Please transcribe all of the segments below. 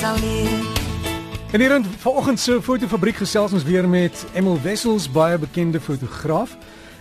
nie. En hier in vanoggend se fotofabriek gesels ons weer met Emil Wessels, baie bekende fotograaf.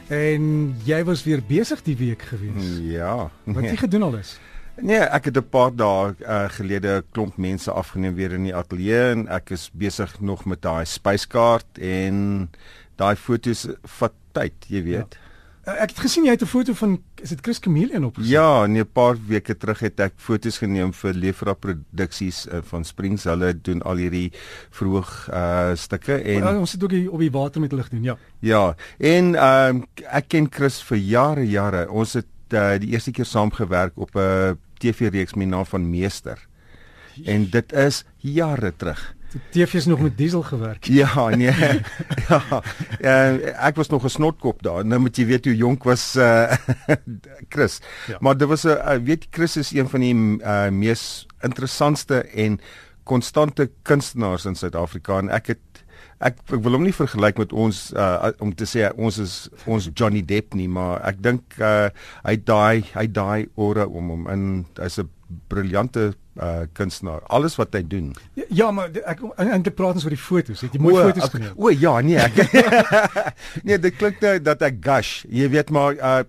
En jy was weer besig die week gewees. Ja. Wat het jy gedoen alles? Nee, ek het 'n paar dae uh, gelede 'n klomp mense afgeneem weer in die ateljee en ek is besig nog met daai spyskaart en daai fotos vat tyd, jy weet. Ja. Uh, ek het gesien jy het 'n foto van is dit Chris Chameleon op? Ja, nee, 'n paar weke terug het ek fotos geneem vir Lefra Produksies uh, van Springs. Hulle doen al hierdie vroeg uh stukke en uh, ons het ook hier op die water met hulle gedoen, ja. Ja, en ehm uh, ek ken Chris vir jare jare. Ons het uh, die eerste keer saam gewerk op 'n TV-reeks met naam van Meester. En dit is jare terug. Die TV's nog met diesel gewerk. Ja, nee. ja. Uh, ek was nog 'n snotkop daar. Nou moet jy weet hoe jonk was uh Chris. Ja. Maar dit was 'n uh, weet Chris is een van die uh, mees interessantste en konstante kunstenaars in Suid-Afrika en ek het ek ek wil hom nie vergelyk met ons uh, om te sê ons is ons Johnny Depp nie, maar ek dink uh, hy daai hy daai aura om hom en hy's 'n briljante uh kunstenaar. Alles wat hy doen. Ja, ja maar ek eintlik praat ons oor die fotos. Het jy mooi o, fotos ek, geneem? O ja, nee, ek Nee, dit klink nou dat ek gush. Jy weet maar uh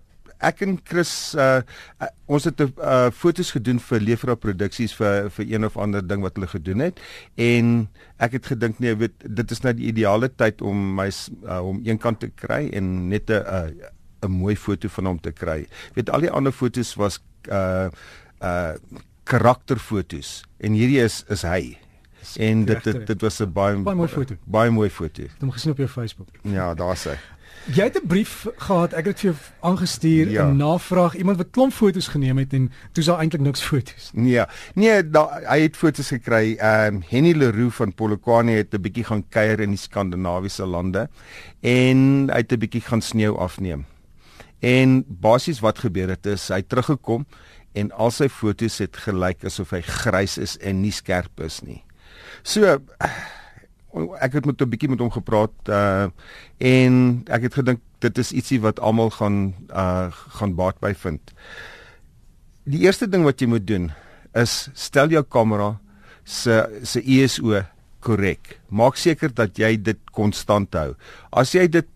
ek en Chris uh, uh ons het uh, fotos gedoen vir Lefra Produksies vir vir een of ander ding wat hulle gedoen het en ek het gedink nee, weet dit is nou die ideale tyd om my uh, om een kant te kry en net 'n 'n uh, 'n mooi foto van hom te kry. Weet al die ander fotos was uh uh karakterfoto's en hierdie is is hy. En dit dit, dit was 'n baie baie mooi foto. Baie mooi foto. Ek het hom gesien op jou Facebook. Ja, daar's hy. Jy het 'n brief gehad, ek het dit vir jou aangestuur, 'n ja. navraag, iemand wat klomp foto's geneem het en toe sou eintlik niks foto's. Nee, nee, da, hy het foto's gekry. Ehm um, Henny Leroux van Polokwane het 'n bietjie gaan kuier in die Skandinawiese lande en hy het 'n bietjie gaan sneeu afneem. En basies wat gebeur het is hy teruggekom en al sy fotos het gelyk asof hy grys is en nie skerp is nie. So ek het met 'n bietjie met hom gepraat uh en ek het gedink dit is ietsie wat almal gaan uh gaan baat by vind. Die eerste ding wat jy moet doen is stel jou kamera se se ISO korrek. Maak seker dat jy dit konstant hou. As jy dit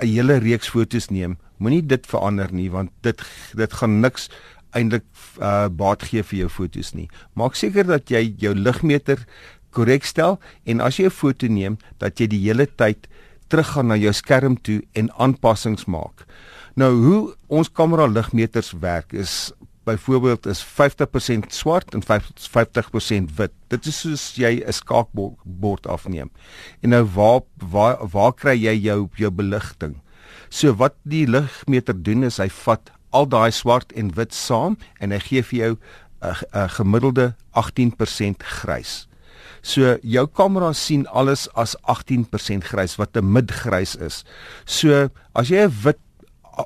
'n hele reeks fotos neem, moenie dit verander nie want dit dit gaan niks eintlik uh, baat gee vir jou fotos nie. Maak seker dat jy jou ligmeter korrek stel en as jy 'n foto neem, dat jy die hele tyd teruggaan na jou skerm toe en aanpassings maak. Nou hoe ons kamera ligmeters werk is byvoorbeeld is 50% swart en 50% wit. Dit is soos jy 'n skaakbord afneem. En nou waar waar waar kry jy jou jou beligting? So wat die ligmeter doen is hy vat al daai swart en wit saam en hy gee vir jou 'n 'n gemiddelde 18% grys. So jou kamera sien alles as 18% grys wat 'n midgrys is. So as jy 'n wit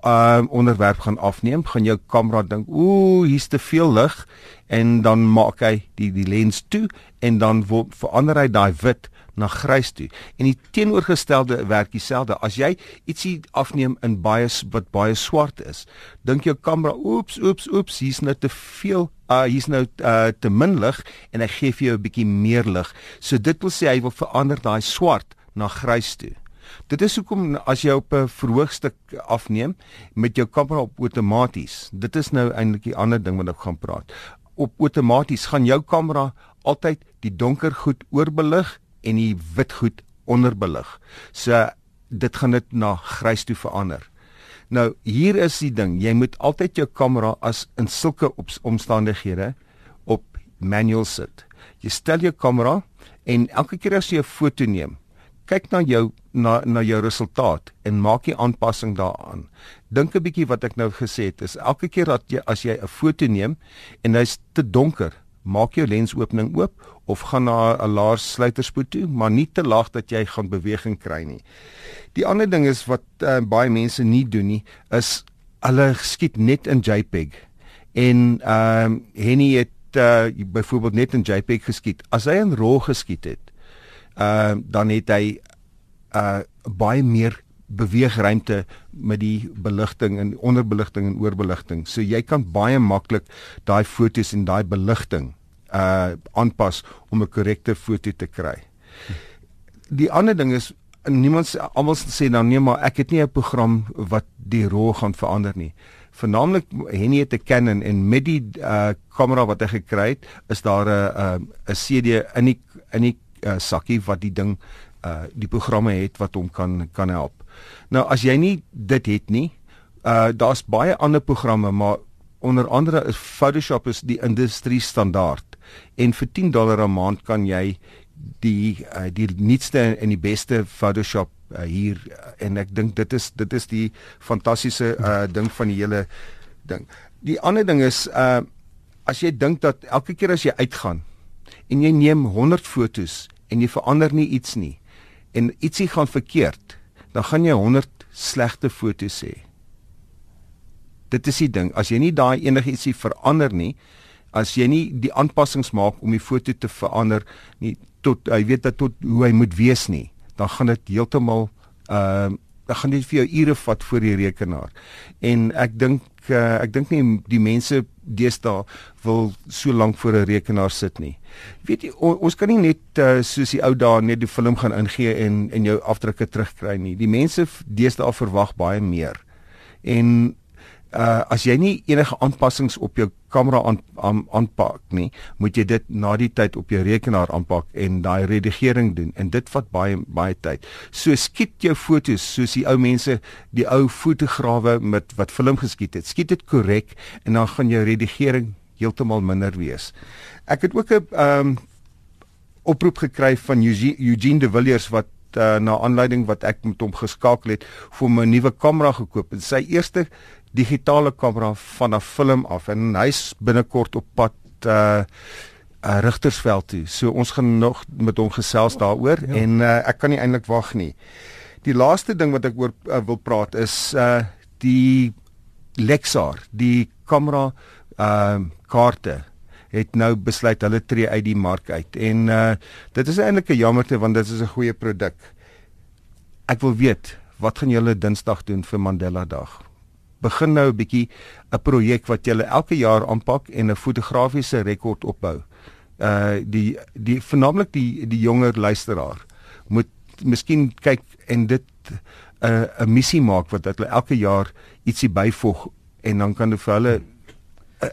um, onderwerp gaan afneem, gaan jou kamera dink, "Ooh, hier's te veel lig." En dan maak hy die die lens toe en dan word verander hy daai wit na grys toe. En die teenoorgestelde werk dieselfde. As jy ietsie afneem in baie wat baie swart is, dink jou kamera, oeps, oeps, oeps, hier's nou te veel, uh hier's nou uh te min lig en hy gee vir jou 'n bietjie meer lig. So dit wil sê hy wil verander daai swart na grys toe. Dit is hoekom as jy op 'n verhoogstuk afneem met jou kamera op outomaties. Dit is nou eintlik die ander ding wat ek gaan praat. Op outomaties gaan jou kamera altyd die donker goed oorbelig en die wit goed onderbelig. So dit gaan dit na grys toe verander. Nou hier is die ding, jy moet altyd jou kamera as in sulke omstandighede op manual sit. Jy stel jou kamera en elke keer as jy 'n foto neem, kyk na jou na na jou resultaat en maak 'n aanpassing daaraan. Dink 'n bietjie wat ek nou gesê het, is elke keer dat jy as jy 'n foto neem en hy's te donker, maak jou lensopening oop of gaan na 'n laer sluiterspoed toe, maar nie te laag dat jy gaan beweging kry nie. Die ander ding is wat uh, baie mense nie doen nie, is hulle skiet net in JPEG. En ehm um, Henny het uh, byvoorbeeld net in JPEG geskiet. As hy in RAW geskiet het, uh, dan het hy uh baie meer beweegruimte met die beligting en onderbeligting en oorbeligting. So jy kan baie maklik daai fotos en daai beligting uh aanpas om 'n korrekte foto te kry. Die ander ding is niemand almal sê nou nee maar ek het nie 'n program wat die RAW gaan verander nie. Vernaamlik Henny het 'n Canon en met die uh kamera wat hy gekry het, is daar 'n 'n CD in die in die uh, sakkie wat die ding uh die programme het wat hom kan kan help. Nou as jy nie dit het nie, uh daar's baie ander programme maar onder andere is Photoshop is die industrie standaard en vir 10 dollar 'n maand kan jy die uh, die nuutste en die beste Photoshop uh, hier uh, en ek dink dit is dit is die fantastiese uh, ding van die hele ding. Die ander ding is uh as jy dink dat elke keer as jy uitgaan en jy neem 100 fotos en jy verander nie iets nie en ietsie gaan verkeerd, dan gaan jy 100 slegte fotos hê. Dit is die ding, as jy nie daai enigietsie verander nie, as jy nie die aanpassings maak om die foto te verander nie tot jy weet dat tot hoe hy moet wees nie, dan gaan dit heeltemal ehm uh, dan gaan dit vir jou ure vat voor die rekenaar. En ek dink uh, ek dink nie die mense deesdae wil so lank voor 'n rekenaar sit nie. Weet jy on, ons kan nie net uh, soos die ou dae net die film gaan ingee en en jou afdrukke terugkry nie. Die mense deesdae verwag baie meer. En uh as jy nie enige aanpassings op jou kamera aan aan aanpak nie, moet jy dit na die tyd op jou rekenaar aanpak en daai redigering doen en dit vat baie baie tyd. So skiet jou fotos soos die ou mense, die ou fotograwe met wat film geskiet het. Skiet dit korrek en dan gaan jou redigering heeltemal minder wees. Ek het ook 'n um oproep gekry van Eugene de Villiers wat uh, na aanleiding wat ek met hom geskakel het vir 'n nuwe kamera gekoop en sy eerste digitale kamera van 'n film af en hy's binnekort op pad uh uh Rigtersveld toe. So ons gaan nog met hom gesels daaroor ja. en uh, ek kan nie eintlik wag nie. Die laaste ding wat ek oor uh, wil praat is uh die Lexar, die kamera uh kaarte het nou besluit hulle tree uit die mark uit en uh dit is eintlik 'n jammerte want dit is 'n goeie produk. Ek wil weet, wat gaan julle Dinsdag doen vir Mandela Dag? Begin nou 'n bietjie 'n projek wat jy elke jaar aanpak en 'n fotografiese rekord opbou. Uh die die vernaamlik die die jonger luisteraar moet miskien kyk en dit 'n uh, 'n missie maak wat hulle elke jaar ietsie byvoeg en dan kan hulle vir hulle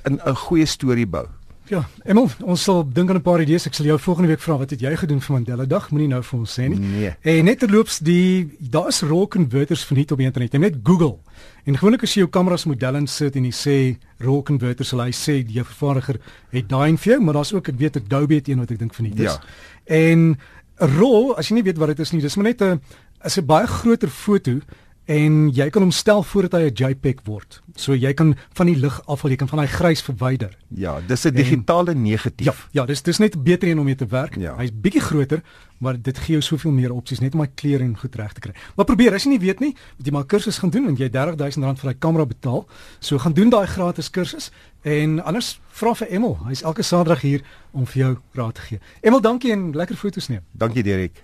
'n 'n goeie storie bou. Ja, Emel, ons sal dink aan 'n paar idees. Ek sal jou volgende week vra wat het jy gedoen vir Mandela Dag? Moenie nou vir ons sê nie. Nee. En net terloops, die daar's raw converters verniet op die internet. Jy net Google. En gewoonlik as jy jou kameras model insit en jy sê raw converters, sal hy sê die vervaardiger het daai en vir jou, maar daar's ook ek weet Adobe het een wat ek dink verniet is. Ja. En raw, as jy nie weet wat dit is nie, dis maar net 'n is 'n baie groter foto en jy kan hom stel voordat hy 'n JPEG word. So jy kan van die lig afval, jy kan van hy grys verwyder. Ja, dis 'n digitale negatief. Ja, ja, dis dis net beter een om mee te werk. Ja. Hy's bietjie groter, maar dit gee jou soveel meer opsies net om hy kleur en goed reg te kry. Maar probeer, as jy nie weet nie, moet jy maar kursus gaan doen en jy R30000 vir daai kamera betaal. So gaan doen daai gratis kursus en anders vra vir Emel. Hy's elke Saterdag hier om vir jou raad te gee. Emel, dankie en lekker foto's neem. Dankie Derek.